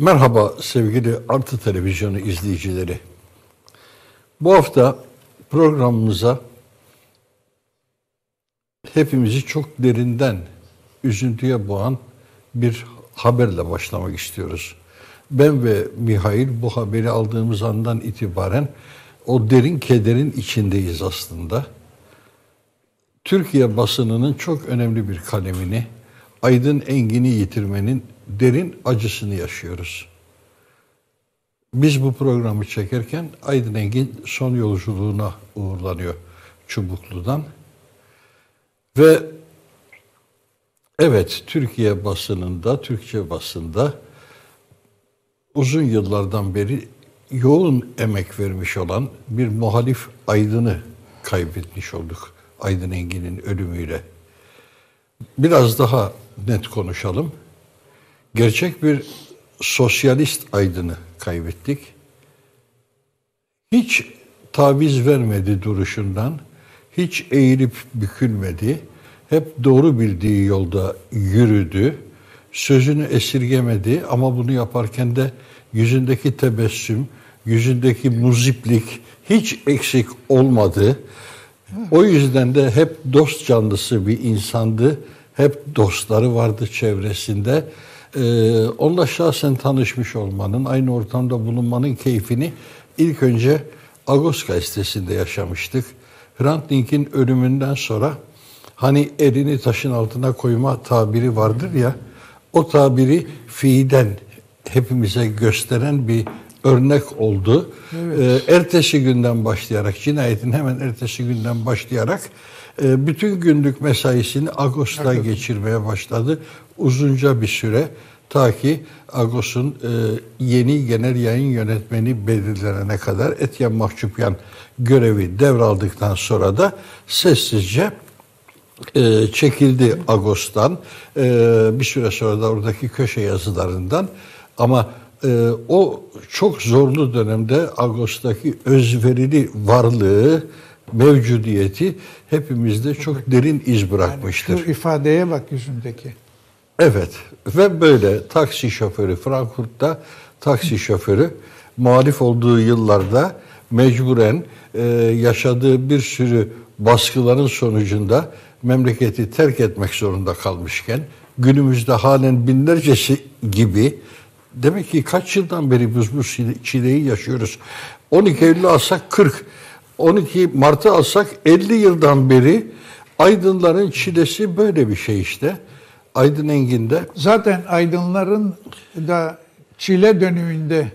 Merhaba sevgili Artı Televizyonu izleyicileri. Bu hafta programımıza hepimizi çok derinden üzüntüye boğan bir haberle başlamak istiyoruz. Ben ve Mihail bu haberi aldığımız andan itibaren o derin kederin içindeyiz aslında. Türkiye basınının çok önemli bir kalemini, Aydın Engin'i yitirmenin derin acısını yaşıyoruz. Biz bu programı çekerken Aydın Engin son yolculuğuna uğurlanıyor Çubuklu'dan. Ve evet Türkiye basınında, Türkçe basında uzun yıllardan beri yoğun emek vermiş olan bir muhalif aydını kaybetmiş olduk Aydın Engin'in ölümüyle. Biraz daha net konuşalım. Gerçek bir sosyalist aydını kaybettik. Hiç taviz vermedi duruşundan, hiç eğilip bükülmedi. Hep doğru bildiği yolda yürüdü. Sözünü esirgemedi ama bunu yaparken de yüzündeki tebessüm, yüzündeki muziplik hiç eksik olmadı. O yüzden de hep dost canlısı bir insandı. Hep dostları vardı çevresinde. Ee, onunla şahsen tanışmış olmanın, aynı ortamda bulunmanın keyfini ilk önce Agos gazetesinde yaşamıştık. Hrant Dink'in ölümünden sonra hani elini taşın altına koyma tabiri vardır ya, o tabiri fiiden hepimize gösteren bir örnek oldu. Evet. Ee, ertesi günden başlayarak, cinayetin hemen ertesi günden başlayarak e, bütün günlük mesaisini Ağustos'ta geçirmeye başladı. Uzunca bir süre ta ki Ağustos'un e, yeni genel yayın yönetmeni belirlenene kadar Etyen Mahçupyan görevi devraldıktan sonra da sessizce e, çekildi Ağustos'tan. E, bir süre sonra da oradaki köşe yazılarından ama e, o çok zorlu dönemde Ağustos'taki özverili varlığı, mevcudiyeti hepimizde çok derin iz bırakmıştır. Yani şu ifadeye bak yüzündeki. Evet ve böyle taksi şoförü Frankfurt'ta taksi şoförü muhalif olduğu yıllarda mecburen e, yaşadığı bir sürü baskıların sonucunda memleketi terk etmek zorunda kalmışken günümüzde halen binlercesi gibi demek ki kaç yıldan beri biz bu çileyi yaşıyoruz. 12 Eylül alsak 40, 12 Mart'ı alsak 50 yıldan beri aydınların çilesi böyle bir şey işte. Aydın Engin'de. Zaten aydınların da çile dönümünde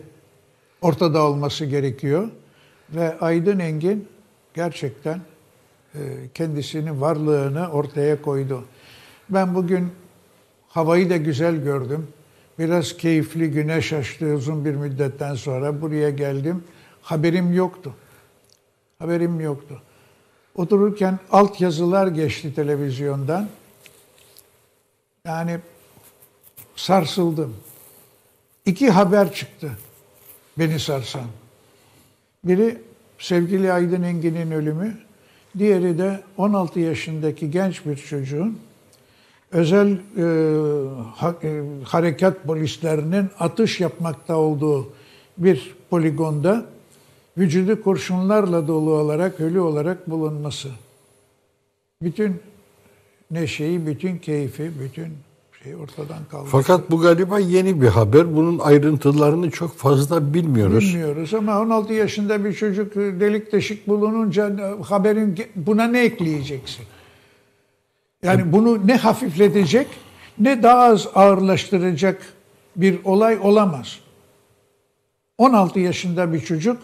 ortada olması gerekiyor. Ve Aydın Engin gerçekten e, kendisinin varlığını ortaya koydu. Ben bugün havayı da güzel gördüm. Biraz keyifli güneş açtı uzun bir müddetten sonra buraya geldim. Haberim yoktu. Haberim yoktu. Otururken alt yazılar geçti televizyondan. Yani sarsıldım. İki haber çıktı beni sarsan. Biri sevgili Aydın Engin'in ölümü, diğeri de 16 yaşındaki genç bir çocuğun özel e, ha, e, harekat polislerinin atış yapmakta olduğu bir poligonda vücudu kurşunlarla dolu olarak, ölü olarak bulunması. Bütün neşeyi, bütün keyfi, bütün şey ortadan kaldı. Fakat bu galiba yeni bir haber. Bunun ayrıntılarını çok fazla bilmiyoruz. Bilmiyoruz ama 16 yaşında bir çocuk delik deşik bulununca haberin buna ne ekleyeceksin? Yani bunu ne hafifletecek ne daha az ağırlaştıracak bir olay olamaz. 16 yaşında bir çocuk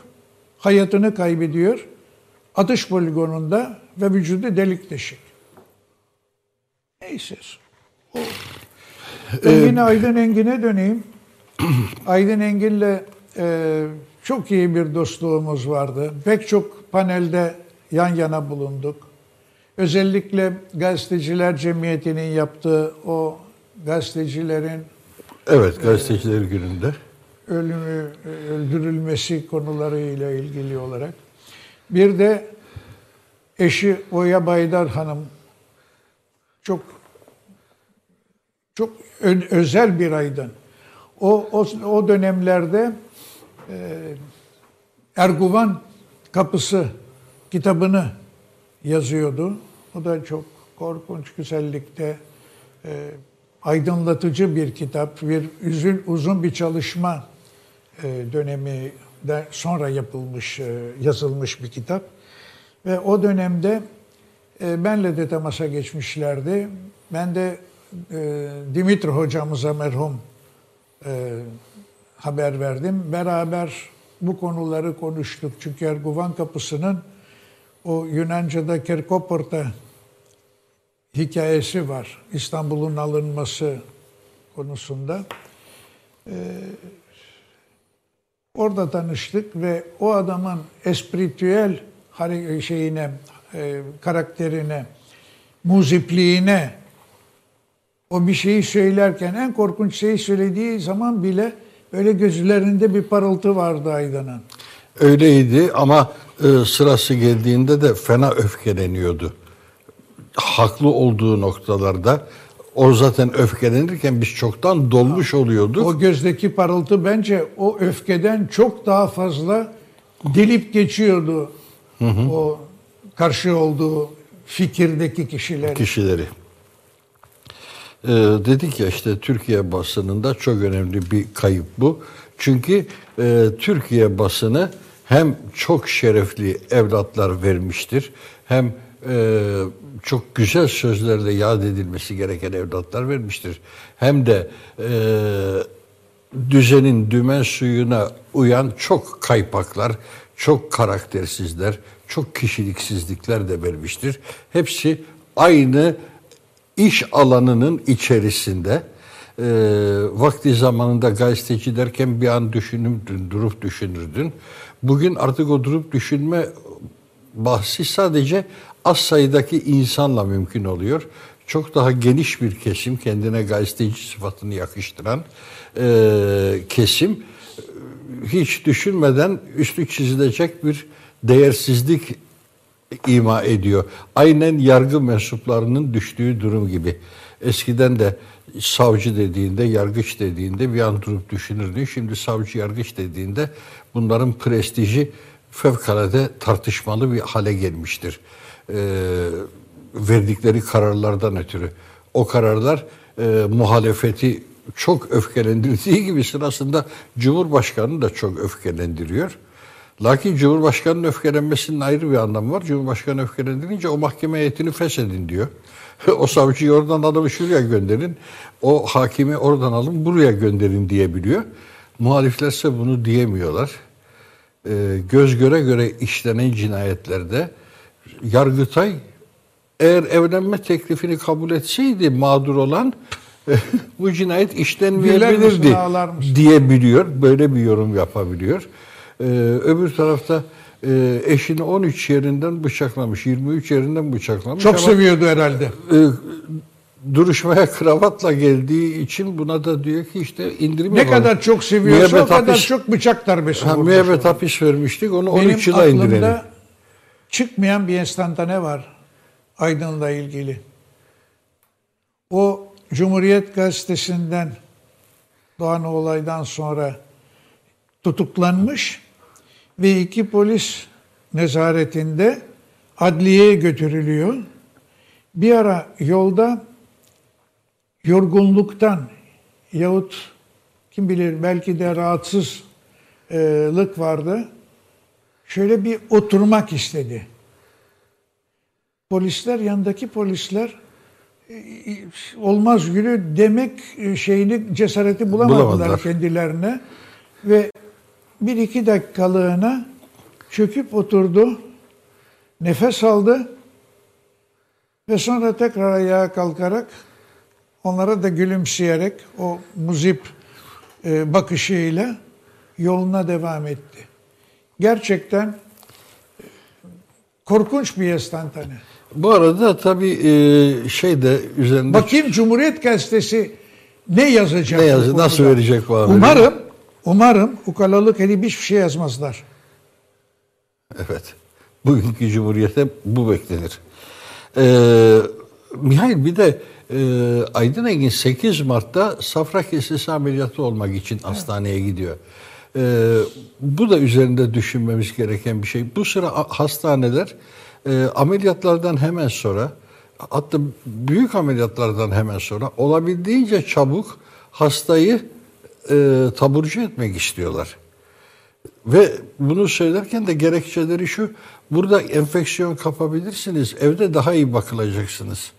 hayatını kaybediyor atış poligonunda ve vücudu delik deşik. Neyse. O. Ben ee, Aydın Engin'e döneyim. Aydın Engin'le e, çok iyi bir dostluğumuz vardı. Pek çok panelde yan yana bulunduk. Özellikle gazeteciler cemiyetinin yaptığı o gazetecilerin Evet, gazeteciler e, gününde ölümü öldürülmesi konularıyla ilgili olarak. Bir de eşi Oya Baydar Hanım çok çok özel bir aydın. O, o, o dönemlerde e, Erguvan Kapısı kitabını yazıyordu. O da çok korkunç güzellikte e, aydınlatıcı bir kitap, bir üzün, uzun bir çalışma e, dönemi de sonra yapılmış, e, yazılmış bir kitap. Ve o dönemde e, benle de temasa geçmişlerdi. Ben de e, Dimitri hocamıza merhum e, haber verdim. Beraber bu konuları konuştuk. Çünkü Erguvan Kapısı'nın o Yunanca'da Kirkoporta hikayesi var. İstanbul'un alınması konusunda. Ee, orada tanıştık ve o adamın espritüel şeyine, e, karakterine, muzipliğine o bir şeyi söylerken en korkunç şeyi söylediği zaman bile böyle gözlerinde bir parıltı vardı Aydın'ın. Öyleydi ama e, sırası geldiğinde de fena öfkeleniyordu. Haklı olduğu noktalarda o zaten öfkelenirken biz çoktan dolmuş oluyorduk. O gözdeki parıltı bence o öfkeden çok daha fazla delip geçiyordu. Hı hı. O karşı olduğu fikirdeki kişileri. Kişileri. Ee, dedik ya işte Türkiye basınında çok önemli bir kayıp bu. Çünkü e, Türkiye basını hem çok şerefli evlatlar vermiştir, hem e, çok güzel sözlerle yad edilmesi gereken evlatlar vermiştir. Hem de e, düzenin dümen suyuna uyan çok kaypaklar, çok karaktersizler, çok kişiliksizlikler de vermiştir. Hepsi aynı iş alanının içerisinde e, vakti zamanında gazeteci derken bir an düşünürdün, durup düşünürdün. Bugün artık o durup düşünme bahsi sadece az sayıdaki insanla mümkün oluyor. Çok daha geniş bir kesim, kendine gazeteci sıfatını yakıştıran e, kesim hiç düşünmeden üstü çizilecek bir değersizlik ima ediyor. Aynen yargı mensuplarının düştüğü durum gibi. Eskiden de savcı dediğinde, yargıç dediğinde bir an durup düşünürdün. Şimdi savcı, yargıç dediğinde bunların prestiji fevkalade tartışmalı bir hale gelmiştir. Ee, verdikleri kararlardan ötürü. O kararlar e, muhalefeti çok öfkelendirdiği gibi sırasında Cumhurbaşkanı da çok öfkelendiriyor. Lakin Cumhurbaşkanı'nın öfkelenmesinin ayrı bir anlamı var. Cumhurbaşkanı öfkelendirince o mahkeme heyetini feshedin diyor. o savcıyı oradan adamı şuraya gönderin. O hakimi oradan alın buraya gönderin diyebiliyor. Muhaliflerse bunu diyemiyorlar. Ee, göz göre göre işlenen cinayetlerde Yargıtay eğer evlenme teklifini kabul etseydi mağdur olan bu cinayet işlenmeyebilirdi diyebiliyor. Böyle bir yorum yapabiliyor. Ee, öbür tarafta e, eşini 13 yerinden bıçaklamış, 23 yerinden bıçaklamış. Çok seviyordu herhalde. E, duruşmaya kravatla geldiği için buna da diyor ki işte indirim Ne kadar çok seviyorsa müebbet o kadar hapis, çok bıçak darbesi ha, Müebbet hapis vermiştik onu Benim 13 yıla indirelim. Benim aklımda çıkmayan bir enstantane var Aydın'la ilgili. O Cumhuriyet Gazetesi'nden Doğan olaydan sonra tutuklanmış ve iki polis nezaretinde adliyeye götürülüyor. Bir ara yolda yorgunluktan yahut kim bilir belki de rahatsızlık vardı. Şöyle bir oturmak istedi. Polisler, yanındaki polisler olmaz gülü demek şeyini cesareti bulamadılar, bulamadılar kendilerine ve bir iki dakikalığına çöküp oturdu, nefes aldı ve sonra tekrar ayağa kalkarak onlara da gülümseyerek o muzip e, bakışıyla yoluna devam etti. Gerçekten e, korkunç bir estantane. Bu arada tabii e, şey de üzerinde... Bakayım Cumhuriyet Gazetesi ne yazacak? Ne yazacak, nasıl verecek bu haberi? Umarım Umarım ukalalık edip hiçbir şey yazmazlar. Evet. Bugünkü cumhuriyete bu beklenir. Ee, Mihail bir de Ee, Aydın Engin 8 Mart'ta safra kesesi ameliyatı olmak için hastaneye gidiyor. Ee, bu da üzerinde düşünmemiz gereken bir şey. Bu sıra hastaneler e, ameliyatlardan hemen sonra hatta büyük ameliyatlardan hemen sonra olabildiğince çabuk hastayı e, taburcu etmek istiyorlar. Ve bunu söylerken de gerekçeleri şu, burada enfeksiyon kapabilirsiniz, evde daha iyi bakılacaksınız.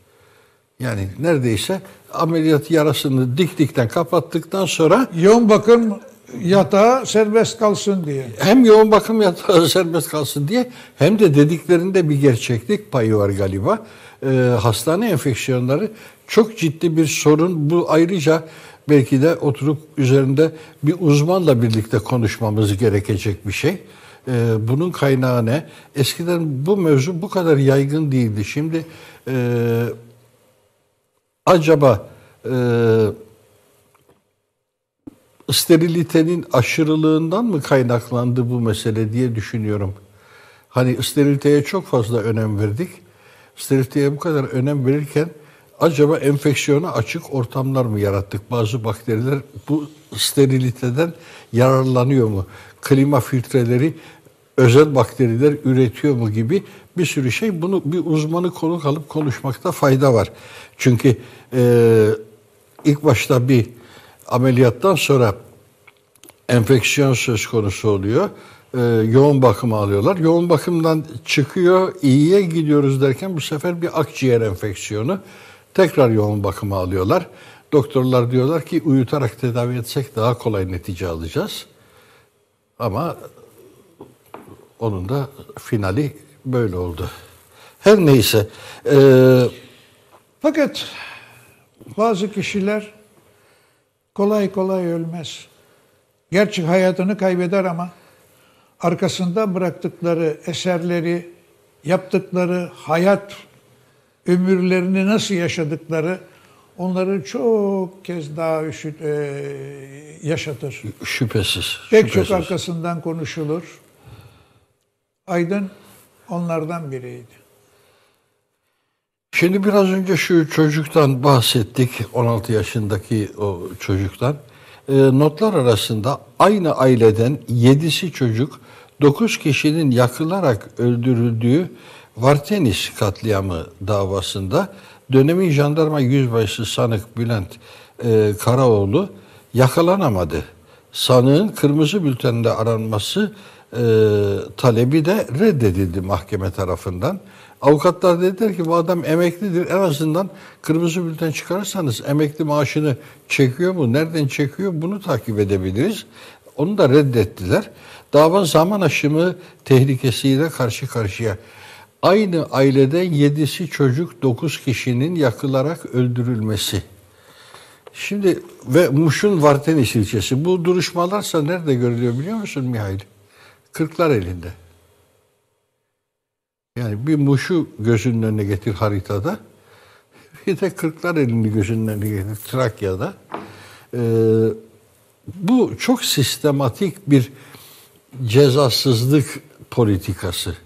Yani neredeyse ameliyat yarasını diktikten kapattıktan sonra Yoğun bakım yatağı serbest kalsın diye. hem yoğun bakım yatağı serbest kalsın diye hem de dediklerinde bir gerçeklik payı var galiba. Ee, hastane enfeksiyonları çok ciddi bir sorun. Bu ayrıca belki de oturup üzerinde bir uzmanla birlikte konuşmamız gerekecek bir şey. Ee, bunun kaynağı ne? Eskiden bu mevzu bu kadar yaygın değildi. Şimdi e, acaba e, sterilitenin aşırılığından mı kaynaklandı bu mesele diye düşünüyorum. Hani steriliteye çok fazla önem verdik. Steriliteye bu kadar önem verirken acaba enfeksiyona açık ortamlar mı yarattık? Bazı bakteriler bu steriliteden yararlanıyor mu? Klima filtreleri özel bakteriler üretiyor mu gibi bir sürü şey. Bunu bir uzmanı konuk alıp konuşmakta fayda var. Çünkü e, ilk başta bir ameliyattan sonra enfeksiyon söz konusu oluyor. Ee, yoğun bakıma alıyorlar. Yoğun bakımdan çıkıyor, iyiye gidiyoruz derken bu sefer bir akciğer enfeksiyonu. Tekrar yoğun bakıma alıyorlar. Doktorlar diyorlar ki uyutarak tedavi etsek daha kolay netice alacağız. Ama onun da finali böyle oldu. Her neyse. Ee, Fakat bazı kişiler kolay kolay ölmez. Gerçi hayatını kaybeder ama arkasında bıraktıkları eserleri, yaptıkları hayat ömürlerini nasıl yaşadıkları onları çok kez daha üşüt, e, yaşatır. şüphesiz. Pek şüphesiz. çok arkasından konuşulur. Aydın onlardan biriydi. Şimdi biraz önce şu çocuktan bahsettik, 16 yaşındaki o çocuktan. Ee, notlar arasında aynı aileden 7'si çocuk, 9 kişinin yakılarak öldürüldüğü Vartenis katliamı davasında dönemin jandarma yüzbaşısı sanık Bülent e, Karaoğlu yakalanamadı. Sanığın kırmızı bültende aranması e, talebi de reddedildi mahkeme tarafından. Avukatlar dediler ki bu adam emeklidir. En azından kırmızı bülten çıkarırsanız emekli maaşını çekiyor mu? Nereden çekiyor? Bunu takip edebiliriz. Onu da reddettiler. Dava zaman aşımı tehlikesiyle karşı karşıya. Aynı aileden yedisi çocuk, dokuz kişinin yakılarak öldürülmesi. Şimdi ve Muş'un Vartenis ilçesi. Bu duruşmalarsa nerede görülüyor biliyor musun Mihail? Kırklar elinde. Yani bir Muş'u gözünün önüne getir haritada. Bir de Kırklar elini gözünün önüne getir Trakya'da. Ee, bu çok sistematik bir cezasızlık politikası.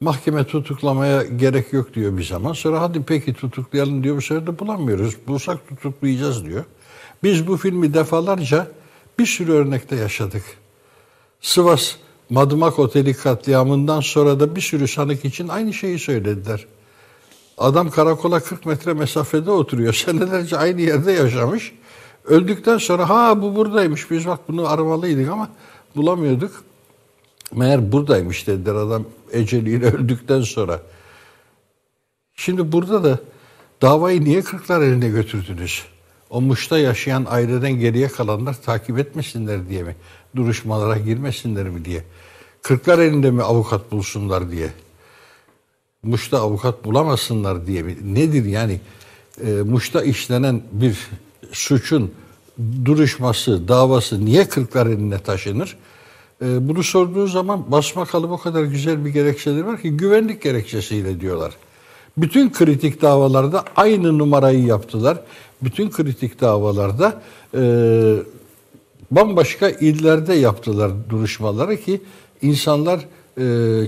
Mahkeme tutuklamaya gerek yok diyor bir zaman. Sonra hadi peki tutuklayalım diyor. Bu sefer de bulamıyoruz. Bulsak tutuklayacağız diyor. Biz bu filmi defalarca bir sürü örnekte yaşadık. Sivas Madımak Oteli katliamından sonra da bir sürü sanık için aynı şeyi söylediler. Adam karakola 40 metre mesafede oturuyor. Senelerce aynı yerde yaşamış. Öldükten sonra ha bu buradaymış. Biz bak bunu aramalıydık ama bulamıyorduk. Meğer buradaymış dediler adam eceliyle öldükten sonra. Şimdi burada da davayı niye kırklar eline götürdünüz? O Muş'ta yaşayan aileden geriye kalanlar takip etmesinler diye mi? Duruşmalara girmesinler mi diye? Kırklar elinde mi avukat bulsunlar diye? Muş'ta avukat bulamasınlar diye mi? Nedir yani? E, Muş'ta işlenen bir suçun duruşması, davası niye kırklar eline taşınır? E, bunu sorduğu zaman basmakalı o kadar güzel bir gerekçeleri var ki güvenlik gerekçesiyle diyorlar. Bütün kritik davalarda aynı numarayı yaptılar. Bütün kritik davalarda e, bambaşka illerde yaptılar duruşmaları ki insanlar e,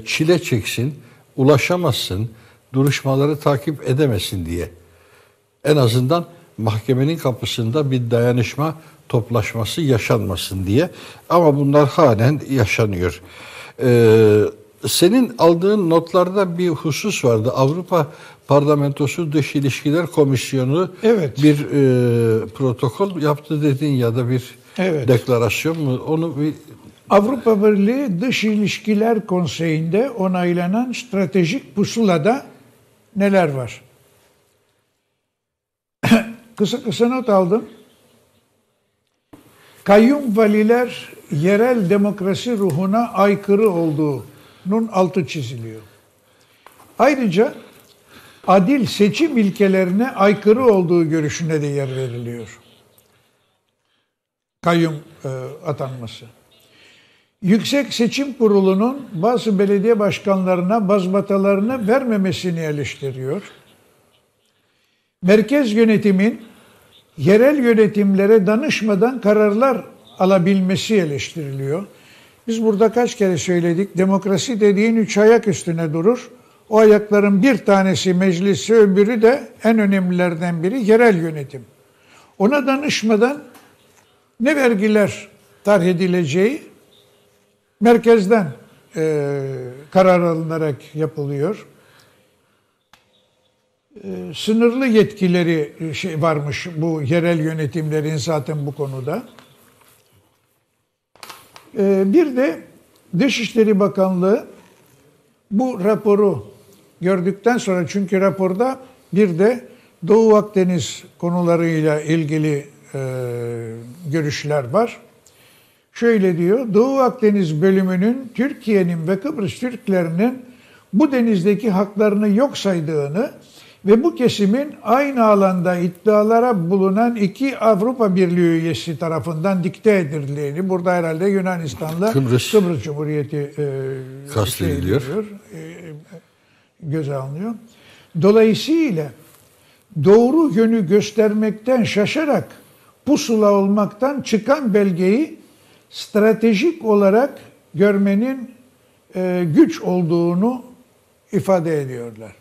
çile çeksin, ulaşamazsın, duruşmaları takip edemesin diye. En azından mahkemenin kapısında bir dayanışma toplaşması yaşanmasın diye. Ama bunlar halen yaşanıyor. Ee, senin aldığın notlarda bir husus vardı. Avrupa Parlamentosu Dış İlişkiler Komisyonu Evet. bir e, protokol yaptı dedin ya da bir Evet. deklarasyon mu? Onu bir Avrupa Birliği Dış İlişkiler Konseyi'nde onaylanan stratejik pusulada neler var? kısa kısa not aldım. Kayyum valiler yerel demokrasi ruhuna aykırı olduğunun altı çiziliyor. Ayrıca adil seçim ilkelerine aykırı olduğu görüşüne de yer veriliyor. Kayyum e, atanması. Yüksek Seçim Kurulu'nun bazı belediye başkanlarına bazbatalarını vermemesini eleştiriyor. Merkez yönetimin yerel yönetimlere danışmadan kararlar alabilmesi eleştiriliyor. Biz burada kaç kere söyledik, demokrasi dediğin üç ayak üstüne durur. O ayakların bir tanesi meclisi, öbürü de en önemlilerden biri yerel yönetim. Ona danışmadan ne vergiler tarh edileceği merkezden e, karar alınarak yapılıyor. E, sınırlı yetkileri e, şey varmış bu yerel yönetimlerin zaten bu konuda. E, bir de Dışişleri Bakanlığı bu raporu gördükten sonra çünkü raporda bir de Doğu Akdeniz konularıyla ilgili e, görüşler var. Şöyle diyor, Doğu Akdeniz bölümünün Türkiye'nin ve Kıbrıs Türklerinin bu denizdeki haklarını yok saydığını ve bu kesimin aynı alanda iddialara bulunan iki Avrupa Birliği üyesi tarafından dikte edildiğini, burada herhalde Yunanistan'la Kıbrıs. Kıbrıs Cumhuriyeti e, Kastediliyor. şey e, göze alınıyor. Dolayısıyla doğru yönü göstermekten şaşarak pusula olmaktan çıkan belgeyi stratejik olarak görmenin e, güç olduğunu ifade ediyorlar.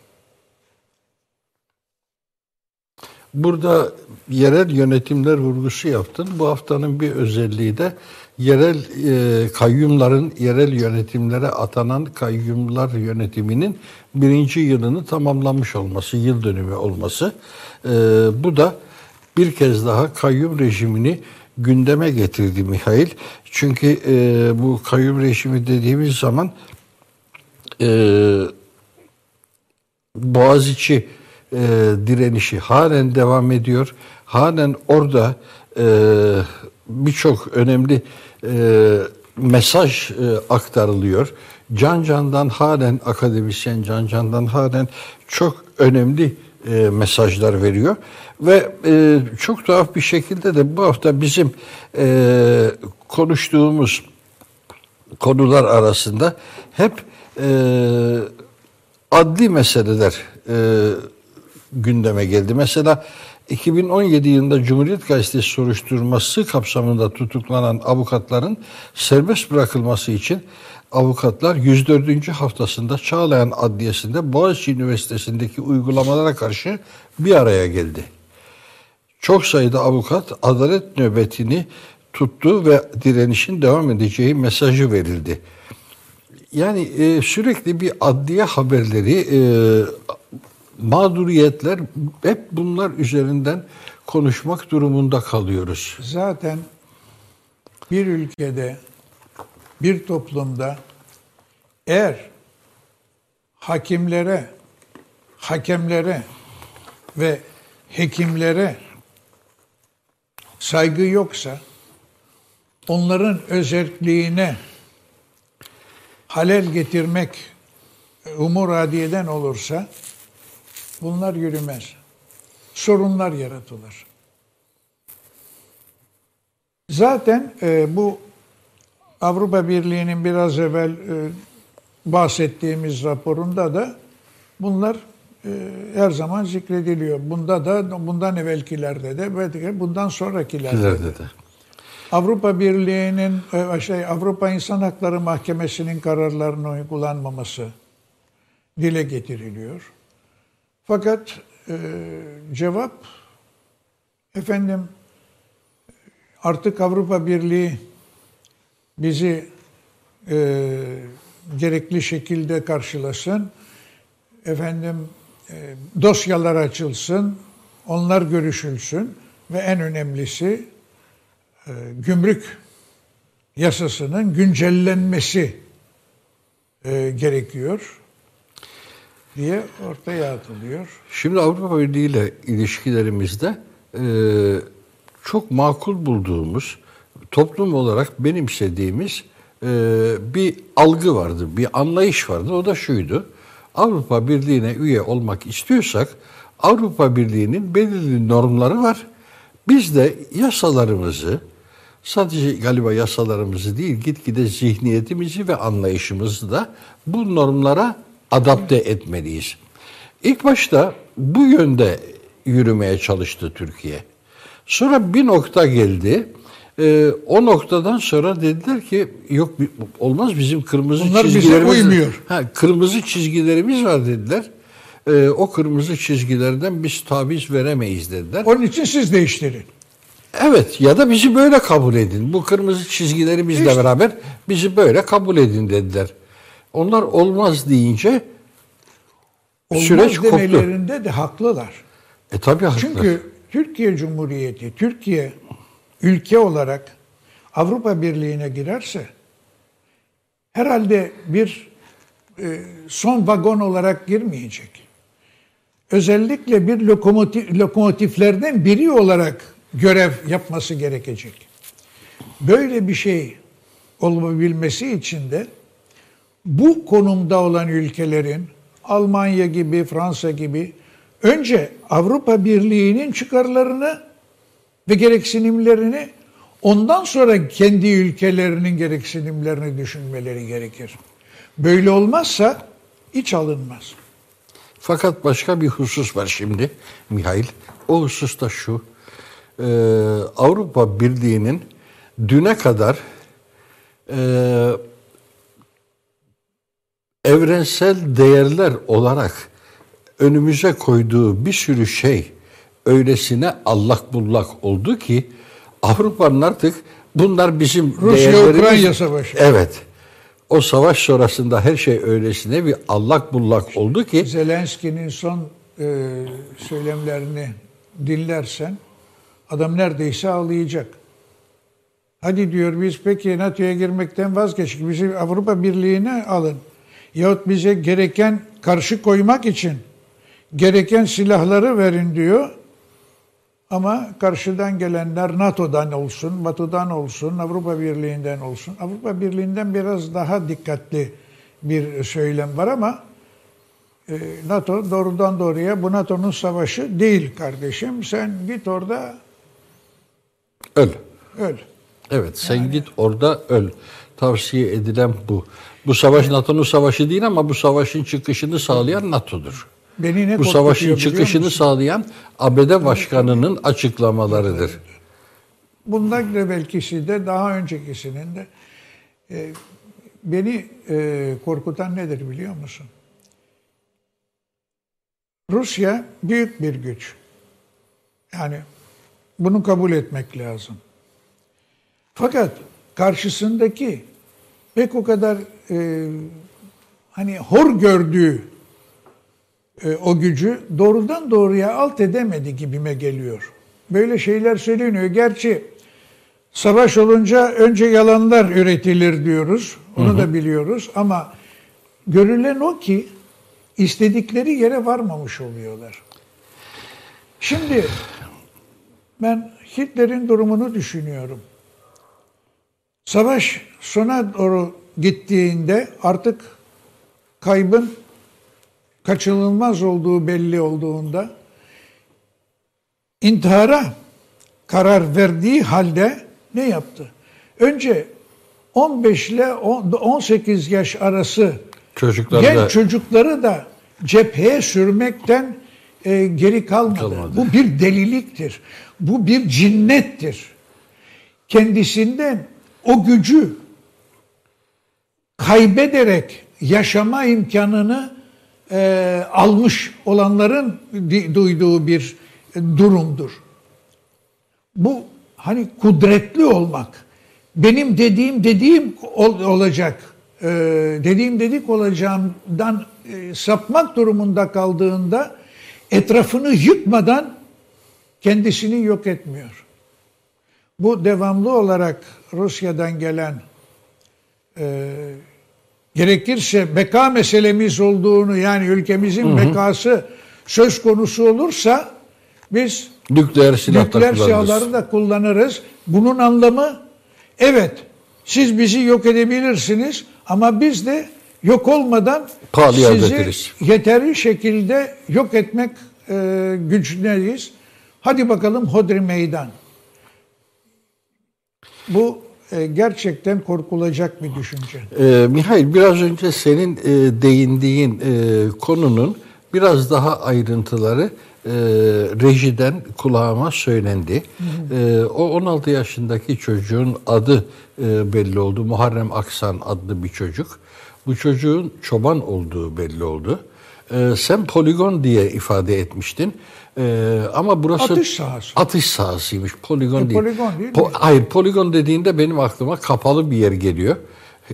Burada yerel yönetimler vurgusu yaptın. Bu haftanın bir özelliği de yerel e, kayyumların yerel yönetimlere atanan kayyumlar yönetiminin birinci yılını tamamlamış olması, yıl dönümü olması. E, bu da bir kez daha kayyum rejimini gündeme getirdi Mihail. Çünkü e, bu kayyum rejimi dediğimiz zaman e, Boğaziçi e, direnişi halen devam ediyor. Halen orada e, birçok önemli e, mesaj e, aktarılıyor. Can Can'dan halen akademisyen Can Can'dan halen çok önemli e, mesajlar veriyor ve e, çok tuhaf bir şekilde de bu hafta bizim e, konuştuğumuz konular arasında hep e, adli meseleler e, gündeme geldi. Mesela 2017 yılında Cumhuriyet Gazetesi soruşturması kapsamında tutuklanan avukatların serbest bırakılması için avukatlar 104. haftasında Çağlayan Adliyesi'nde Boğaziçi Üniversitesi'ndeki uygulamalara karşı bir araya geldi. Çok sayıda avukat adalet nöbetini tuttu ve direnişin devam edeceği mesajı verildi. Yani e, sürekli bir adliye haberleri, e, mağduriyetler hep bunlar üzerinden konuşmak durumunda kalıyoruz. Zaten bir ülkede, bir toplumda eğer hakimlere, hakemlere ve hekimlere saygı yoksa, onların özelliğine halel getirmek umur adiyeden olursa bunlar yürümez. Sorunlar yaratılır. Zaten e, bu Avrupa Birliği'nin biraz evvel e, bahsettiğimiz raporunda da bunlar e, her zaman zikrediliyor. Bunda da bundan evvelkilerde de ve bundan sonrakilerde de. De. Avrupa Birliği'nin e, şey Avrupa İnsan Hakları Mahkemesi'nin kararlarının uygulanmaması dile getiriliyor. Fakat e, cevap efendim artık Avrupa Birliği bizi e, gerekli şekilde karşılasın. Efendim e, dosyalar açılsın, onlar görüşülsün ve en önemlisi e, gümrük yasasının güncellenmesi e, gerekiyor diye ortaya atılıyor. Şimdi Avrupa Birliği ile ilişkilerimizde e, çok makul bulduğumuz, toplum olarak benimsediğimiz e, bir algı vardı, bir anlayış vardı. O da şuydu. Avrupa Birliği'ne üye olmak istiyorsak Avrupa Birliği'nin belirli normları var. Biz de yasalarımızı, sadece galiba yasalarımızı değil, gitgide zihniyetimizi ve anlayışımızı da bu normlara adapte etmeliyiz. İlk başta bu yönde yürümeye çalıştı Türkiye. Sonra bir nokta geldi. Ee, o noktadan sonra dediler ki yok olmaz bizim kırmızı Bunlar bize çizgilerimiz uymuyor. Ha, kırmızı çizgilerimiz var dediler. Ee, o kırmızı çizgilerden biz taviz veremeyiz dediler. Onun için siz değiştirin. Evet ya da bizi böyle kabul edin. Bu kırmızı çizgilerimizle İşte. beraber bizi böyle kabul edin dediler. Onlar olmaz deyince Olmaz süreç koptu. demelerinde de haklılar. E tabii haklı. Çünkü Türkiye Cumhuriyeti, Türkiye ülke olarak Avrupa Birliği'ne girerse herhalde bir e, son vagon olarak girmeyecek. Özellikle bir lokomotif, lokomotiflerden biri olarak görev yapması gerekecek. Böyle bir şey olabilmesi için de bu konumda olan ülkelerin Almanya gibi, Fransa gibi önce Avrupa Birliği'nin çıkarlarını ve gereksinimlerini ondan sonra kendi ülkelerinin gereksinimlerini düşünmeleri gerekir. Böyle olmazsa hiç alınmaz. Fakat başka bir husus var şimdi Mihail. O husus da şu. Ee, Avrupa Birliği'nin düne kadar e, evrensel değerler olarak önümüze koyduğu bir sürü şey öylesine allak bullak oldu ki Avrupa'nın artık bunlar bizim Rusya-Ukrayna savaşı. Evet. O savaş sonrasında her şey öylesine bir allak bullak oldu ki Zelenski'nin son e, söylemlerini dinlersen adam neredeyse ağlayacak. Hadi diyor biz peki NATO'ya girmekten vazgeçtik. Bizi Avrupa Birliği'ne alın. Yahut bize gereken karşı koymak için gereken silahları verin diyor. Ama karşıdan gelenler NATO'dan olsun, Batı'dan olsun, Avrupa Birliği'nden olsun. Avrupa Birliği'nden biraz daha dikkatli bir söylem var ama e, NATO doğrudan doğruya bu NATO'nun savaşı değil kardeşim. Sen git orada öl. öl. Evet sen git orada öl. Tavsiye edilen bu. Bu savaş NATO'nun savaşı değil ama bu savaşın çıkışını sağlayan NATO'dur. Beni ne Bu savaşın çıkışını sağlayan ABD Başkanı'nın açıklamalarıdır. Bundan evvelkisi de daha öncekisinin de e, beni e, korkutan nedir biliyor musun? Rusya büyük bir güç. Yani bunu kabul etmek lazım. Fakat karşısındaki pek o kadar e, hani hor gördüğü e, o gücü doğrudan doğruya alt edemedi gibime geliyor. Böyle şeyler söyleniyor. Gerçi savaş olunca önce yalanlar üretilir diyoruz. Onu da biliyoruz ama görülen o ki istedikleri yere varmamış oluyorlar. Şimdi ben Hitler'in durumunu düşünüyorum. Savaş sona doğru gittiğinde artık kaybın kaçınılmaz olduğu belli olduğunda intihara karar verdiği halde ne yaptı? Önce 15 ile 18 yaş arası Çocuklar genç da çocukları da cepheye sürmekten e, geri kalmadı. Kalmadı. Bu bir deliliktir. Bu bir cinnettir. Kendisinden o gücü kaybederek yaşama imkanını e, almış olanların duyduğu bir durumdur. Bu hani kudretli olmak. Benim dediğim dediğim ol- olacak. e, dediğim dedik olacağımdan e, sapmak durumunda kaldığında etrafını yıkmadan kendisini yok etmiyor. Bu devamlı olarak Rusya'dan gelen e, gerekirse beka meselemiz olduğunu yani ülkemizin bekası söz konusu olursa biz Nükleer silah nükleer silahları da kullanırız. Bunun anlamı evet siz bizi yok edebilirsiniz ama biz de yok olmadan Pahalıya sizi ödetiriz. yeterli şekilde yok etmek e, güçlüyüz. Hadi bakalım hodri meydan. Bu gerçekten korkulacak bir düşünce. Ee, Mihail biraz önce senin e, değindiğin e, konunun biraz daha ayrıntıları e, rejiden kulağıma söylendi. E, o 16 yaşındaki çocuğun adı e, belli oldu. Muharrem Aksan adlı bir çocuk. Bu çocuğun çoban olduğu belli oldu. E, sen poligon diye ifade etmiştin. E, ama burası Atış sahası. Atış sahasıymış. Poligon E, değil. poligon değil Po- mi? Hayır, poligon dediğinde benim aklıma kapalı bir yer geliyor.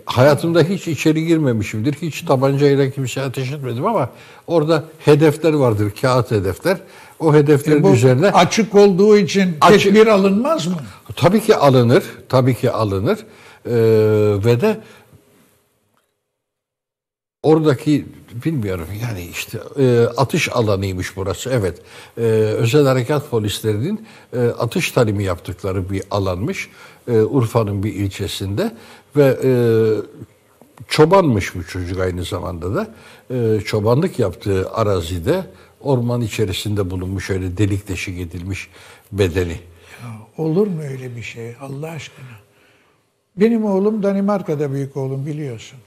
Hayatımda hiç içeri girmemişimdir. Hiç tabancayla kimseye ateş etmedim ama orada hedefler vardır, kağıt hedefler. O hedeflerin E, Bu üzerine açık olduğu için Açık- tedbir alınmaz mı? tabii ki alınır, tabii ki alınır. Ee, ve de oradaki bilmiyorum yani işte e, atış alanıymış burası evet E, özel harekat polislerinin e, atış talimi yaptıkları bir alanmış e, Urfa'nın bir ilçesinde ve e, çobanmış bu çocuk aynı zamanda da E, çobanlık yaptığı arazide orman içerisinde bulunmuş öyle delik deşik edilmiş bedeni. Olur mu öyle bir şey Allah aşkına? Benim oğlum Danimarka'da büyük oğlum biliyorsun.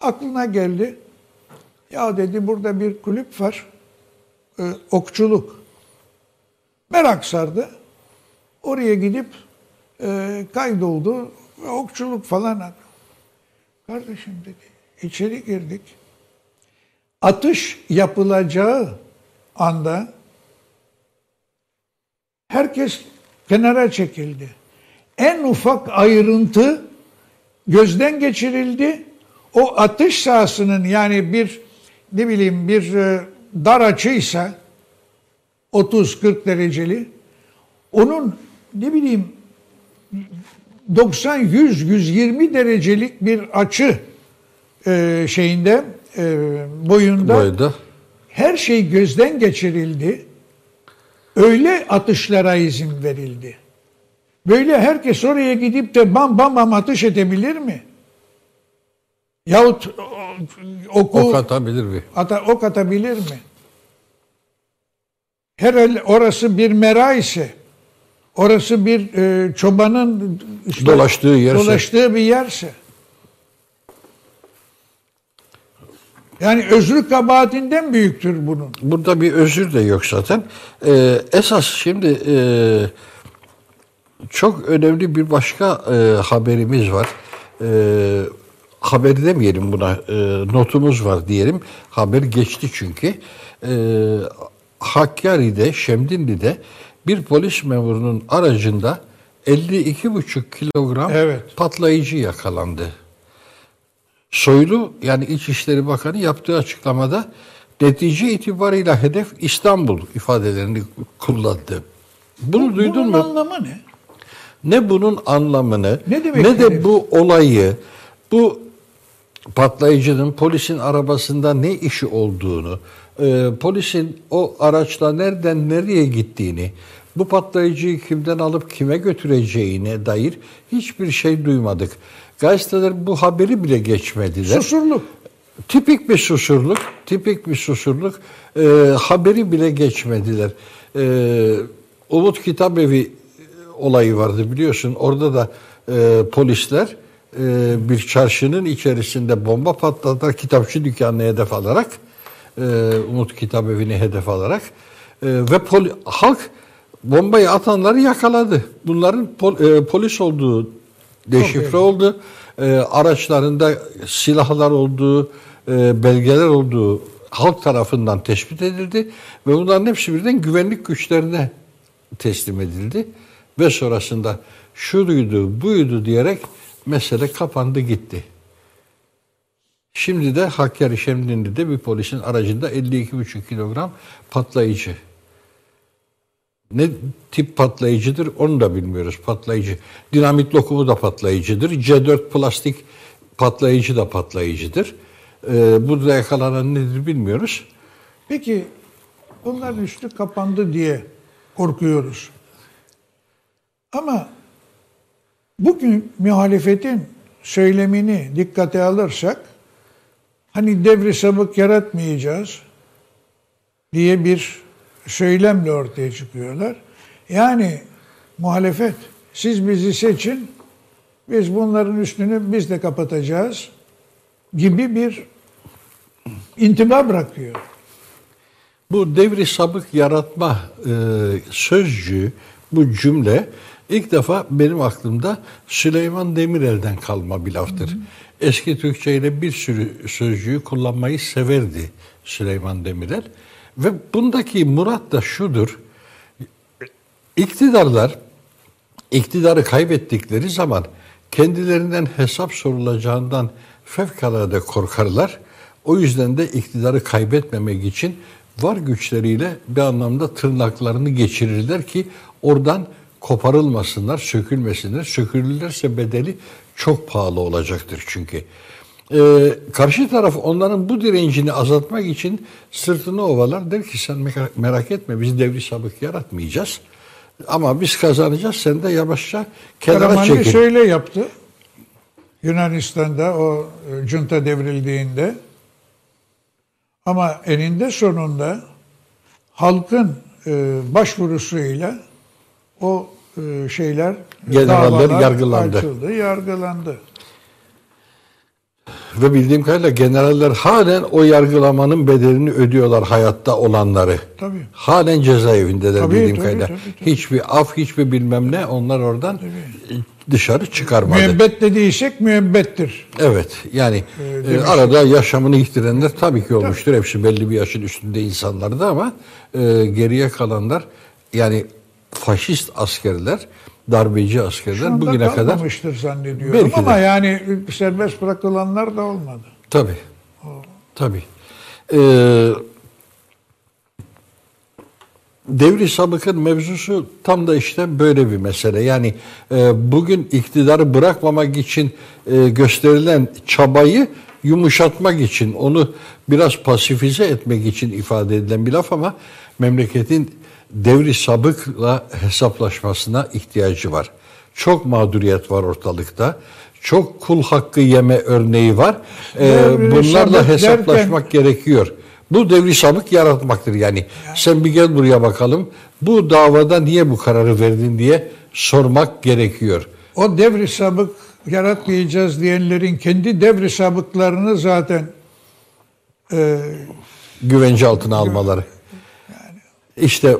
Aklına geldi. Ya dedi burada bir kulüp var. e, okçuluk. Merak sardı. Oraya gidip e, kaydoldu. Okçuluk falan. Kardeşim dedi. içeri girdik. Atış yapılacağı anda Herkes kenara çekildi. En ufak ayrıntı gözden geçirildi. O atış sahasının yani bir ne bileyim bir e, dar açıysa 30-40 dereceli onun ne bileyim 90 100 120 derecelik bir açı e, şeyinde e, boyunda Boyda. her şey gözden geçirildi. Öyle atışlara izin verildi. Böyle herkes oraya gidip de bam bam bam atış edebilir mi? Yahut o- oku Ok atabilir mi? ata, ok atabilir mi? Herhalde orası bir mera ise, orası bir e, çobanın işte Dolaştığı yerse. dolaştığı bir yerse. Yani özrü kabahatinden büyüktür bunun. Burada bir özür de yok zaten. Ee, esas şimdi e, çok önemli bir başka e, haberimiz var. E, haber demeyelim buna, e, notumuz var diyelim. Haber geçti çünkü. E, Hakkari'de, Şemdinli'de bir polis memurunun aracında 52,5 kilogram Evet. patlayıcı yakalandı. Soylu yani İçişleri Bakanı yaptığı açıklamada netice itibarıyla hedef İstanbul ifadelerini kullandı. Bunu duydun Bunun mu? anlamı ne? Ne bunun anlamını, Ne demek ne de bu olayı, bu patlayıcının polisin arabasında ne işi olduğunu, e, polisin o araçla nereden nereye gittiğini, bu patlayıcıyı kimden alıp kime götüreceğine dair hiçbir şey duymadık. Gazeteler bu haberi bile geçmediler. Susurluk. Tipik bir susurluk, tipik bir susurluk. Ee, haberi bile geçmediler. Ee, Umut Kitabevi olayı vardı biliyorsun. Orada da e, polisler e, bir çarşının içerisinde bomba patladılar. Kitapçı dükkanını hedef alarak, e, Umut Kitabevi'ni hedef alarak e, ve poli- halk bombayı atanları yakaladı. Bunların pol- e, polis olduğu deşifre oldu. E, araçlarında silahlar olduğu, e, belgeler olduğu halk tarafından tespit edildi ve bunların hepsi birden güvenlik güçlerine teslim edildi ve sonrasında şuydu buydu diyerek mesele kapandı gitti. Şimdi de Hakkari Şemdinli'de bir polisin aracında 52,5 kilogram patlayıcı. Ne tip patlayıcıdır onu da bilmiyoruz. Patlayıcı. Dinamit lokumu da patlayıcıdır. C4 plastik patlayıcı da patlayıcıdır. Ee, burada yakalanan nedir bilmiyoruz. Peki bunların üstü kapandı diye korkuyoruz. Ama bugün muhalefetin söylemini dikkate alırsak hani devri sabık yaratmayacağız diye bir söylemle ortaya çıkıyorlar. Yani muhalefet siz bizi seçin biz bunların üstünü biz de kapatacağız gibi bir intiba bırakıyor. Bu devri sabık yaratma e, sözcüğü, bu cümle ilk defa benim aklımda Süleyman Demirel'den kalma bir laftır. Eski Türkçe ile bir sürü sözcüğü kullanmayı severdi Süleyman Demirel. Ve bundaki murat da şudur. İktidarlar iktidarı kaybettikleri zaman kendilerinden hesap sorulacağından fevkalade korkarlar. O yüzden de iktidarı kaybetmemek için var güçleriyle bir anlamda tırnaklarını geçirirler ki oradan koparılmasınlar, sökülmesinler. Sökülürlerse bedeli çok pahalı olacaktır çünkü. Ee, karşı taraf onların bu direncini azaltmak için sırtını ovalar. Der ki sen merak etme biz devri sabık yaratmayacağız. Ama biz kazanacağız sen de yavaşça kenara Karamanlı çekil. şöyle yaptı. Yunanistan'da o e, junta devrildiğinde ama eninde sonunda halkın e, başvurusuyla o e, şeyler Generaller yargılandı. açıldı, yargılandı. Ve bildiğim kadarıyla generaller halen o yargılamanın bedelini ödüyorlar hayatta olanları. Tabii. Halen cezaevindeler Tabii, bildiğim tabii, kadarıyla. tabii, tabii. Hiçbir af, hiçbir bilmem ne onlar oradan dışarı çıkarmadı. Müebbet dediysek müebbettir. Evet yani e, arada yaşamını yitirenler tabii ki olmuştur. Hepsi belli bir yaşın üstünde insanlardı ama e, geriye kalanlar yani faşist askerler, darbeci Şu askerler anda bugüne kadar zannediyorum Belki de. ama yani serbest bırakılanlar da olmadı. Tabii. Tabii. Ee, devri sabıkın mevzusu tam da işte böyle bir mesele. Yani e, bugün iktidarı bırakmamak için e, gösterilen çabayı yumuşatmak için, onu biraz pasifize etmek için ifade edilen bir laf ama memleketin devri sabıkla hesaplaşmasına ihtiyacı var. Çok mağduriyet var ortalıkta. Çok kul hakkı yeme örneği var. Ee, Devri bunlarla hesaplaşmak gerekiyor. Bu devri sabık yaratmaktır yani. Sen bir gel buraya bakalım. Bu davada niye bu kararı verdin diye sormak gerekiyor. O devri sabık yaratmayacağız diyenlerin kendi devri sabıklarını zaten e, Güvence altına almaları. İşte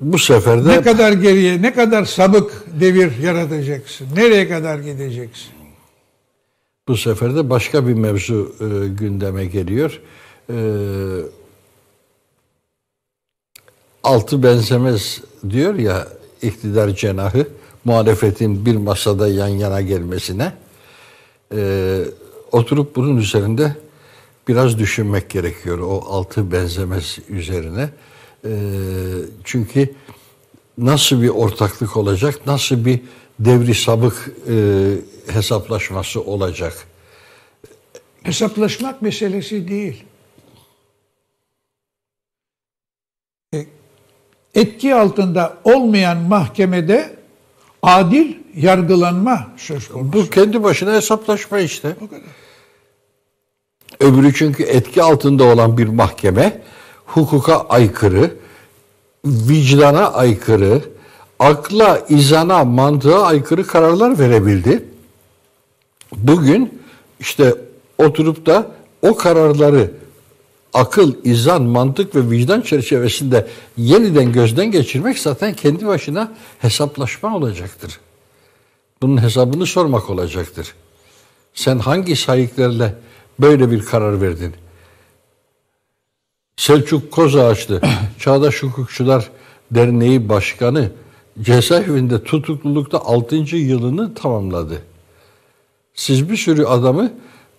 bu sefer de ne kadar geriye, ne kadar sabık devir yaratacaksın? Nereye kadar gideceksin? Bu sefer de başka bir mevzu e, gündeme geliyor. E, altı benzemez diyor ya iktidar cenahı muhalefetin bir masada yan yana gelmesine e, oturup bunun üzerinde biraz düşünmek gerekiyor o altı benzemez üzerine. E, çünkü nasıl bir ortaklık olacak, nasıl bir devri sabık e, hesaplaşması olacak? Hesaplaşmak meselesi değil. E, Etki altında olmayan mahkemede adil yargılanma söz konusu. Bu kendi başına hesaplaşma işte. O kadar. Öbürü çünkü etki altında olan bir mahkeme hukuka aykırı, vicdana aykırı, akla, izana, mantığa aykırı kararlar verebildi. Bugün işte oturup da o kararları akıl, izan, mantık ve vicdan çerçevesinde yeniden gözden geçirmek zaten kendi başına hesaplaşma olacaktır. Bunun hesabını sormak olacaktır. Sen hangi sahiplerle böyle bir karar verdin? Selçuk Kozağaçlı, Çağdaş Hukukçular Derneği Başkanı cezaevinde tutuklulukta 6. yılını tamamladı. Siz bir sürü adamı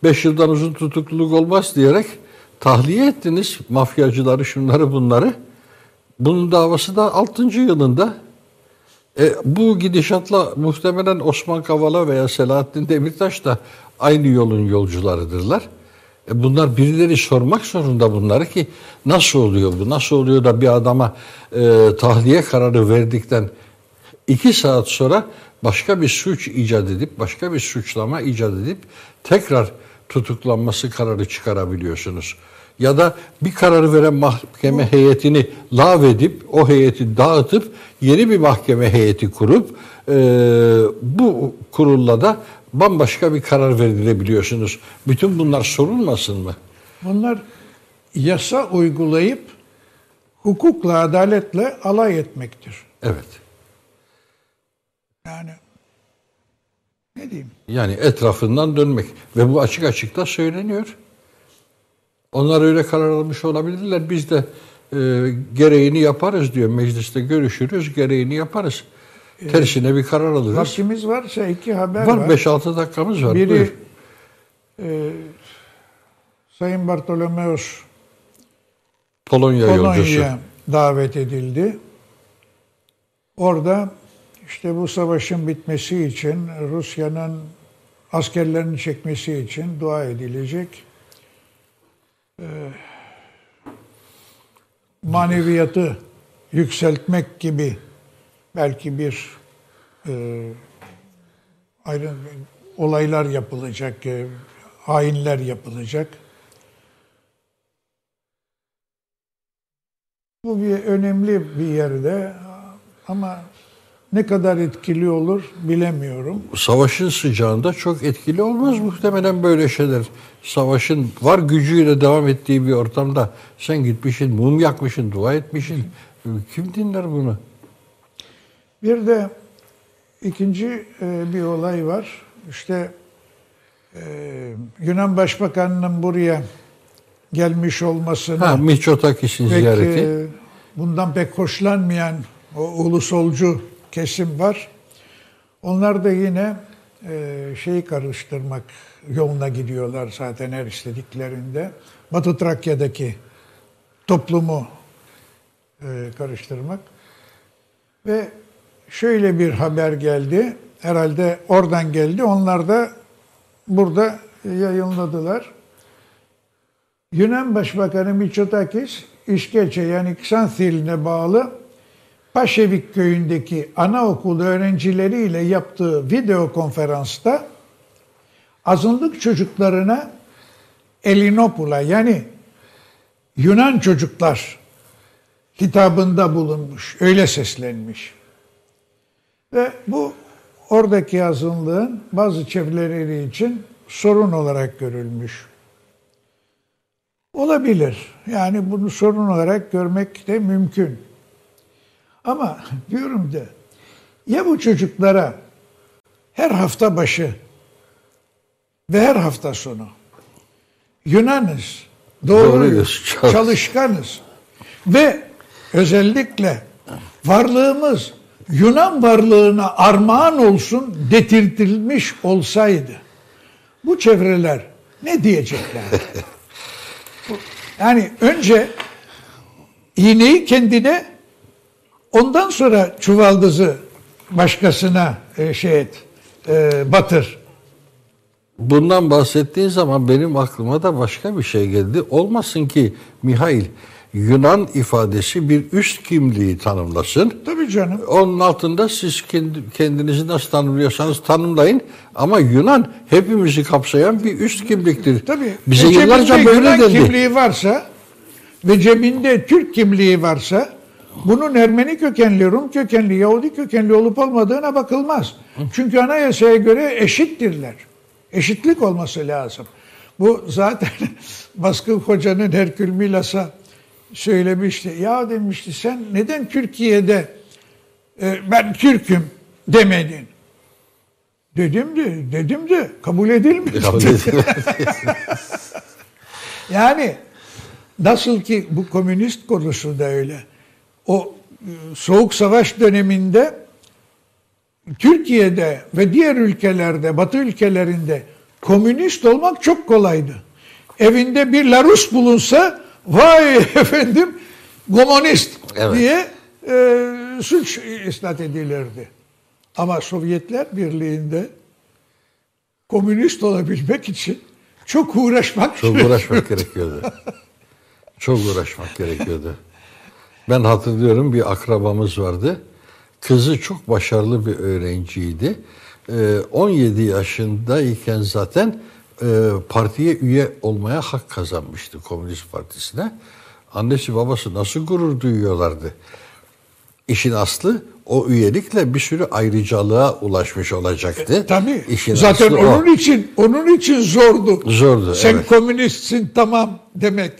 5 yıldan uzun tutukluluk olmaz diyerek tahliye ettiniz. Mafyacıları, şunları bunları. Bunun davası da 6. yılında. E, bu gidişatla muhtemelen Osman Kavala veya Selahattin Demirtaş da aynı yolun yolcularıdırlar. E, bunlar birileri sormak zorunda bunları ki nasıl oluyor bu? Nasıl oluyor da bir adama e, tahliye kararı verdikten iki saat sonra başka bir suç icat edip, başka bir suçlama icat edip tekrar tutuklanması kararı çıkarabiliyorsunuz. Ya da bir karar veren mahkeme heyetini lağvedip, o heyeti dağıtıp yeni bir mahkeme heyeti kurup e, bu kurulla da bambaşka bir karar verilebiliyorsunuz. Bütün bunlar sorulmasın mı? Bunlar yasa uygulayıp hukukla, adaletle alay etmektir. Evet. Yani ne diyeyim? Yani etrafından dönmek ve bu açık açık da söyleniyor. Onlar öyle karar almış olabilirler. Biz de e, gereğini yaparız diyor. Mecliste görüşürüz, gereğini yaparız. Tersine bir karar alırız. Vaktimiz varsa iki haber Var var. 5-6 dakikamız var. Biri Buyur. e, Sayın Bartolomeos Polonya, yolcusu. Davet edildi. Orada işte bu savaşın bitmesi için Rusya'nın askerlerini çekmesi için dua edilecek. Ee, maneviyatı yükseltmek gibi belki bir e, ayrı olaylar yapılacak, e, hainler yapılacak. Bu bir önemli bir yerde ama ne kadar etkili olur bilemiyorum. Savaşın sıcağında çok etkili olmaz muhtemelen böyle şeyler. Savaşın var gücüyle devam ettiği bir ortamda sen gitmişsin, mum yakmışsın, dua etmişsin. Kim dinler bunu? Bir de ikinci e, bir olay var. İşte e, Yunan Başbakanı'nın buraya gelmiş olmasını Ha, Miçotakis'in pek, ziyareti. e, bundan pek hoşlanmayan o ulusolcu kesim var. Onlar da yine e, şeyi karıştırmak yoluna gidiyorlar zaten her istediklerinde. Batı Trakya'daki toplumu e, karıştırmak. Ve şöyle bir haber geldi. Herhalde oradan geldi. Onlar da burada yayınladılar. Yunan Başbakanı Mitsotakis, İşkeçe yani Ksanthil'ine bağlı Paşevik köyündeki anaokulu öğrencileriyle yaptığı video konferansta azınlık çocuklarına Elinopula yani Yunan çocuklar hitabında bulunmuş, öyle seslenmiş. Ve bu oradaki azınlığın bazı çevreleri için sorun olarak görülmüş. Olabilir. Yani bunu sorun olarak görmek de mümkün. Ama diyorum da ya bu çocuklara her hafta başı ve her hafta sonu Yunanız, doğruyuz, Doğruyuz, çalış- çalışkanız ve özellikle varlığımız Yunan varlığına armağan olsun detirtilmiş olsaydı bu çevreler ne diyecekler? Yani önce iğneyi kendine ondan sonra çuvaldızı başkasına e, şey et, e, batır. Bundan bahsettiğin zaman benim aklıma da başka bir şey geldi. Olmasın ki Mihail Yunan ifadesi bir üst kimliği tanımlasın. Tabii canım. Onun altında siz kendi, kendinizi nasıl tanımlıyorsanız tanımlayın. Ama Yunan hepimizi kapsayan bir üst kimliktir. Tabii. Bize Ve yıllarca böyle Yunan dendi. kimliği varsa ve cebinde Türk kimliği varsa bunun Ermeni kökenli, Rum kökenli, Yahudi kökenli olup olmadığına bakılmaz. Çünkü anayasaya göre eşittirler. Eşitlik olması lazım. Bu zaten Baskın Hoca'nın Herkül Milas'a söylemişti. Ya demişti sen neden Türkiye'de e, ben Türk'üm demedin? Dedim de, dedim de kabul edilmedi. Kabul. Yani nasıl ki bu komünist konusu da öyle. O e, soğuk savaş döneminde Türkiye'de ve diğer ülkelerde, Batı ülkelerinde komünist olmak çok kolaydı. Evinde bir Larus bulunsa vay efendim komünist Evet. diye e, suç isnat edilirdi. Ama Sovyetler Birliği'nde komünist olabilmek için çok uğraşmak Çok gerekiyor. uğraşmak gerekiyordu. Çok uğraşmak gerekiyordu. Ben hatırlıyorum bir akrabamız vardı. Kızı çok başarılı bir öğrenciydi. Ee, 17 yaşındayken zaten e, partiye üye olmaya hak kazanmıştı Komünist Partisi'ne. Annesi babası nasıl gurur duyuyorlardı. İşin aslı o üyelikle bir sürü ayrıcalığa ulaşmış olacaktı. Tabii. İşin Zaten aslı o. onun için onun için zordu. Zordu, Sen evet. komünistsin tamam demek.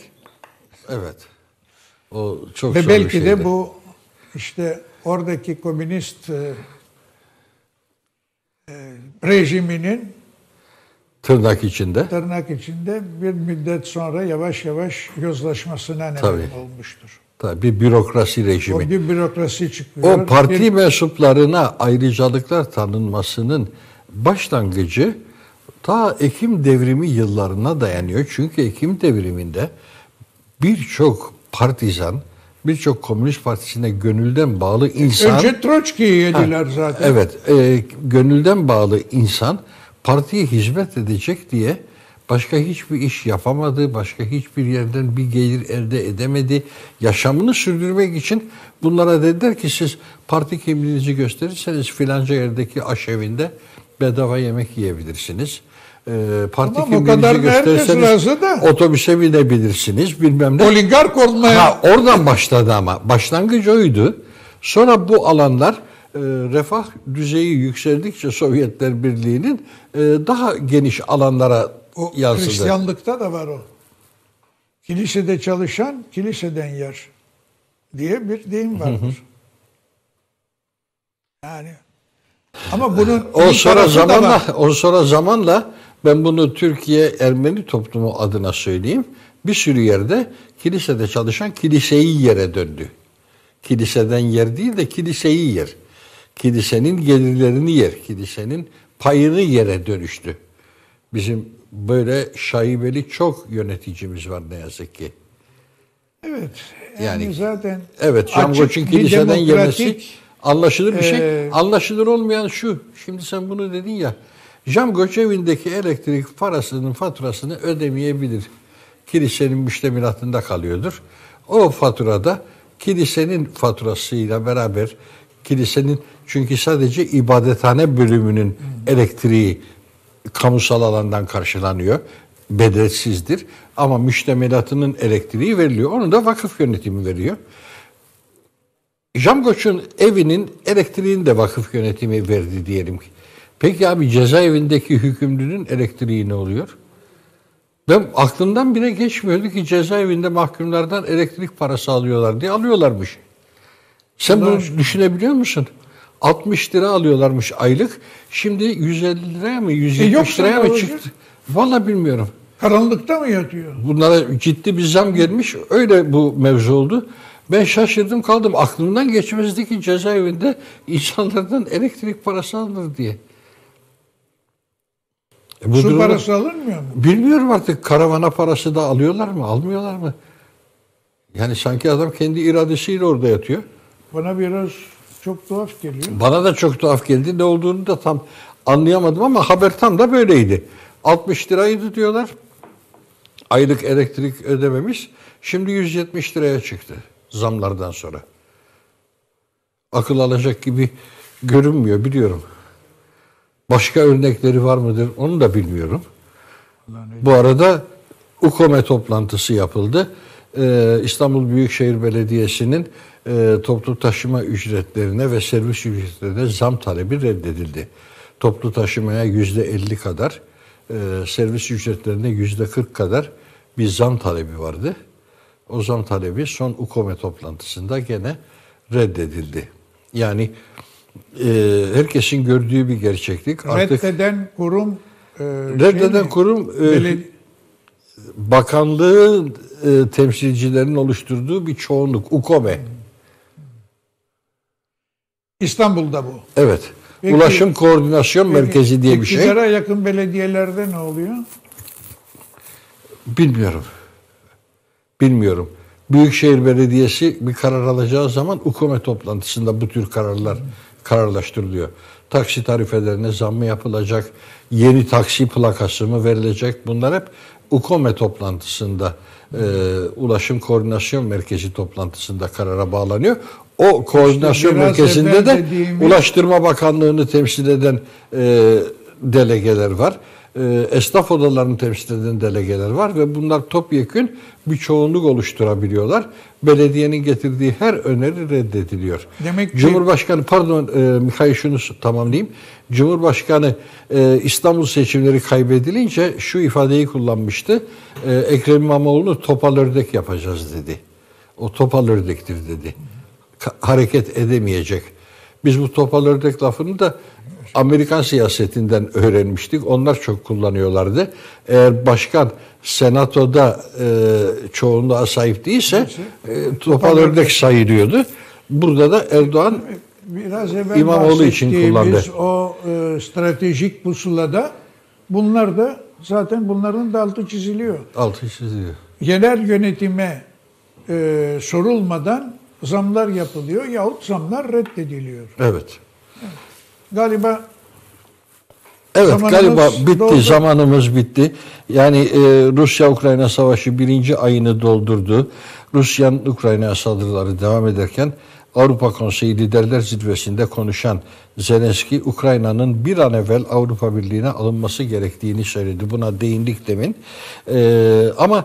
Evet. O çok Ve zor belki şeydi. de bu işte oradaki komünist e, e, rejiminin tırnak içinde. tırnak içinde bir müddet sonra yavaş yavaş yozlaşmasına neden Tabii. olmuştur. Tabii bir bürokrasi O rejimi. bir bürokrasi çıkıyor. O parti bir- mensuplarına ayrıcalıklar tanınmasının başlangıcı ta Ekim devrimi yıllarına dayanıyor. Çünkü Ekim devriminde birçok partizan, birçok komünist partisine gönülden bağlı insan... önce Troçki'yi yediler zaten. Evet, e, gönülden bağlı insan partiye hizmet edecek diye başka hiçbir iş yapamadı, başka hiçbir yerden bir gelir elde edemedi. Yaşamını sürdürmek için bunlara dediler ki siz parti kimliğinizi gösterirseniz filanca yerdeki aşevinde bedava yemek yiyebilirsiniz. E, parti Tamam, kimliğinizi gösterirseniz da. otobüse binebilirsiniz bilmem ne. Oligark olmaya Ha, oradan başladı ama. Başlangıç oydu. Sonra bu alanlar refah düzeyi yükseldikçe Sovyetler Birliği'nin e, daha geniş alanlara o yansıdı. Hristiyanlıkta da var o. Kilisede çalışan kiliseden yer diye bir deyim vardır. Yani ama bunun O sonra zamanla o sonra zamanla ben bunu Türkiye Ermeni toplumu adına söyleyeyim. Bir sürü yerde kilisede çalışan kiliseyi yere döndü. Kiliseden yer değil de kiliseyi yer. Kilisenin gelirlerini yer. Kilisenin payını yere dönüştü. Bizim böyle şaibeli çok yöneticimiz var ne yazık ki. Evet. Yani, Yani- zaten Evet, bir kiliseden yemesi anlaşılır bir şey. eee, Anlaşılır olmayan şu. Şimdi sen bunu dedin ya. Can Koç evindeki elektrik parasının faturasını ödemeyebilir. Kilisenin müştemilatında kalıyordur. O faturada kilisenin faturasıyla beraber kilisenin çünkü sadece ibadethane bölümünün elektriği kamusal alandan karşılanıyor. Bedelsizdir. Ama müştemilatının elektriği veriliyor. Onu da vakıf yönetimi veriyor. Jamgoç'un evinin elektriğini de vakıf yönetimi verdi diyelim ki. Peki abi cezaevindeki hükümlünün elektriği ne oluyor? Ben aklımdan bile geçmiyordu ki cezaevinde mahkumlardan elektrik parası alıyorlar diye alıyorlarmış. Sen bunu düşünebiliyor musun? 60 lira alıyorlarmış aylık. Şimdi 150 liraya mı 170 yoksa liraya mı çıktı? Vallahi bilmiyorum. karanlıkta mı yatıyor? Bunlara ciddi bir zam gelmiş. Öyle bu mevzu oldu. Ben şaşırdım kaldım. Aklımdan geçmezdi ki cezaevinde insanlardan elektrik parası alınır diye. E bu Su durumda- parası alınmıyor mu? Bilmiyorum artık karavana parası da alıyorlar mı, almıyorlar mı? Yani sanki adam kendi iradesiyle orada yatıyor. Bana biraz çok tuhaf geliyor. Bana da çok tuhaf geldi. Ne olduğunu da tam anlayamadım ama haber tam da böyleydi. 60 liraydı diyorlar. Aylık elektrik ödememiz. Şimdi 170 liraya çıktı zamlardan sonra. Akıl alacak gibi görünmüyor biliyorum. Başka örnekleri var mıdır onu da bilmiyorum. Bu arada UKOME toplantısı yapıldı. Ee, İstanbul Büyükşehir Belediyesi'nin e, toplu taşıma ücretlerine ve servis ücretlerine zam talebi reddedildi. Toplu taşımaya yüzde 50 kadar, e, servis ücretlerine yüzde 40 kadar bir zam talebi vardı. O zam talebi son UKOME toplantısında gene reddedildi. Yani e, herkesin gördüğü bir gerçeklik. Artık Reddeden kurum e, Reddeden şey mi? kurum, e, bakanlığın e, temsilcilerinin oluşturduğu bir çoğunluk. UKOME. İstanbul'da bu. Evet. Peki- Ulaşım Koordinasyon Merkezi diye bir şey. İktidara yakın belediyelerde ne oluyor? Bilmiyorum. Bilmiyorum. Büyükşehir Belediyesi bir karar alacağı zaman UKOME toplantısında bu tür kararlar kararlaştırılıyor. Taksi tarifelerine zam mı yapılacak? Yeni taksi plakası mı verilecek? Bunlar hep UKOME toplantısında e, Ulaşım Koordinasyon Merkezi toplantısında karara bağlanıyor. O koordinasyon merkezinde evvel de dediğimiz- Ulaştırma Bakanlığı'nı temsil eden e, delegeler var. E, esnaf odalarını temsil eden delegeler var ve bunlar topyekün bir çoğunluk oluşturabiliyorlar. Belediyenin getirdiği her öneri reddediliyor. Demek ki- Cumhurbaşkanı pardon e, Mikhail şunu tamamlayayım. Cumhurbaşkanı e, İstanbul seçimleri kaybedilince şu ifadeyi kullanmıştı. E, Ekrem İmamoğlu'nu topal ördek yapacağız dedi. O topal ördektir dedi. Hareket edemeyecek. Biz bu topal ördek lafını da Amerikan siyasetinden öğrenmiştik. Onlar çok kullanıyorlardı. Eğer başkan senatoda e, çoğunluğa sahip değilse e, topal ördek sayılıyordu. Burada da Erdoğan Biraz evvel İmamoğlu için kullandı. o e, stratejik pusulada bunlar da zaten bunların da altı çiziliyor. altı çiziyor. Yerel yönetime e, sorulmadan zamlar yapılıyor yahut zamlar reddediliyor. Evet. Galiba Evet Zamanımız galiba bitti, doldu. zamanımız bitti. Yani e, Rusya-Ukrayna savaşı birinci ayını doldurdu. Rusya'nın Ukrayna'ya saldırıları devam ederken Avrupa Konseyi Liderler Zirvesi'nde konuşan Zelenski, Ukrayna'nın bir an evvel Avrupa Birliği'ne alınması gerektiğini söyledi. Buna değindik demin. E, ama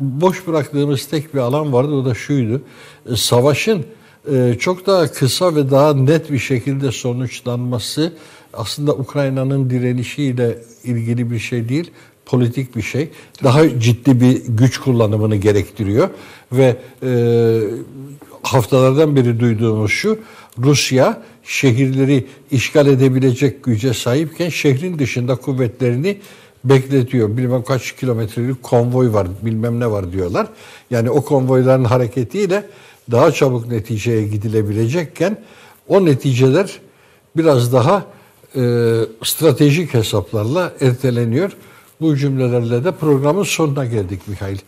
boş bıraktığımız tek bir alan vardı o da şuydu. E, Savaşın e, çok daha kısa ve daha net bir şekilde sonuçlanması aslında Ukrayna'nın direnişiyle ilgili bir şey değil, politik bir şey. Daha ciddi bir güç kullanımını gerektiriyor ve e, haftalardan beri duyduğumuz şu, Rusya şehirleri işgal edebilecek güce sahipken şehrin dışında kuvvetlerini bekletiyor. Bilmem kaç kilometrelik konvoy var, bilmem ne var diyorlar. Yani o konvoyların hareketiyle daha çabuk neticeye gidilebilecekken o neticeler biraz daha e, stratejik hesaplarla erteleniyor. Bu cümlelerle de programın sonuna geldik Mihail.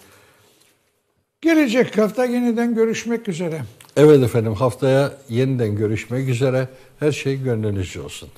gelecek hafta yeniden görüşmek üzere. Evet efendim haftaya yeniden görüşmek üzere. Her şey gönlünüzce olsun.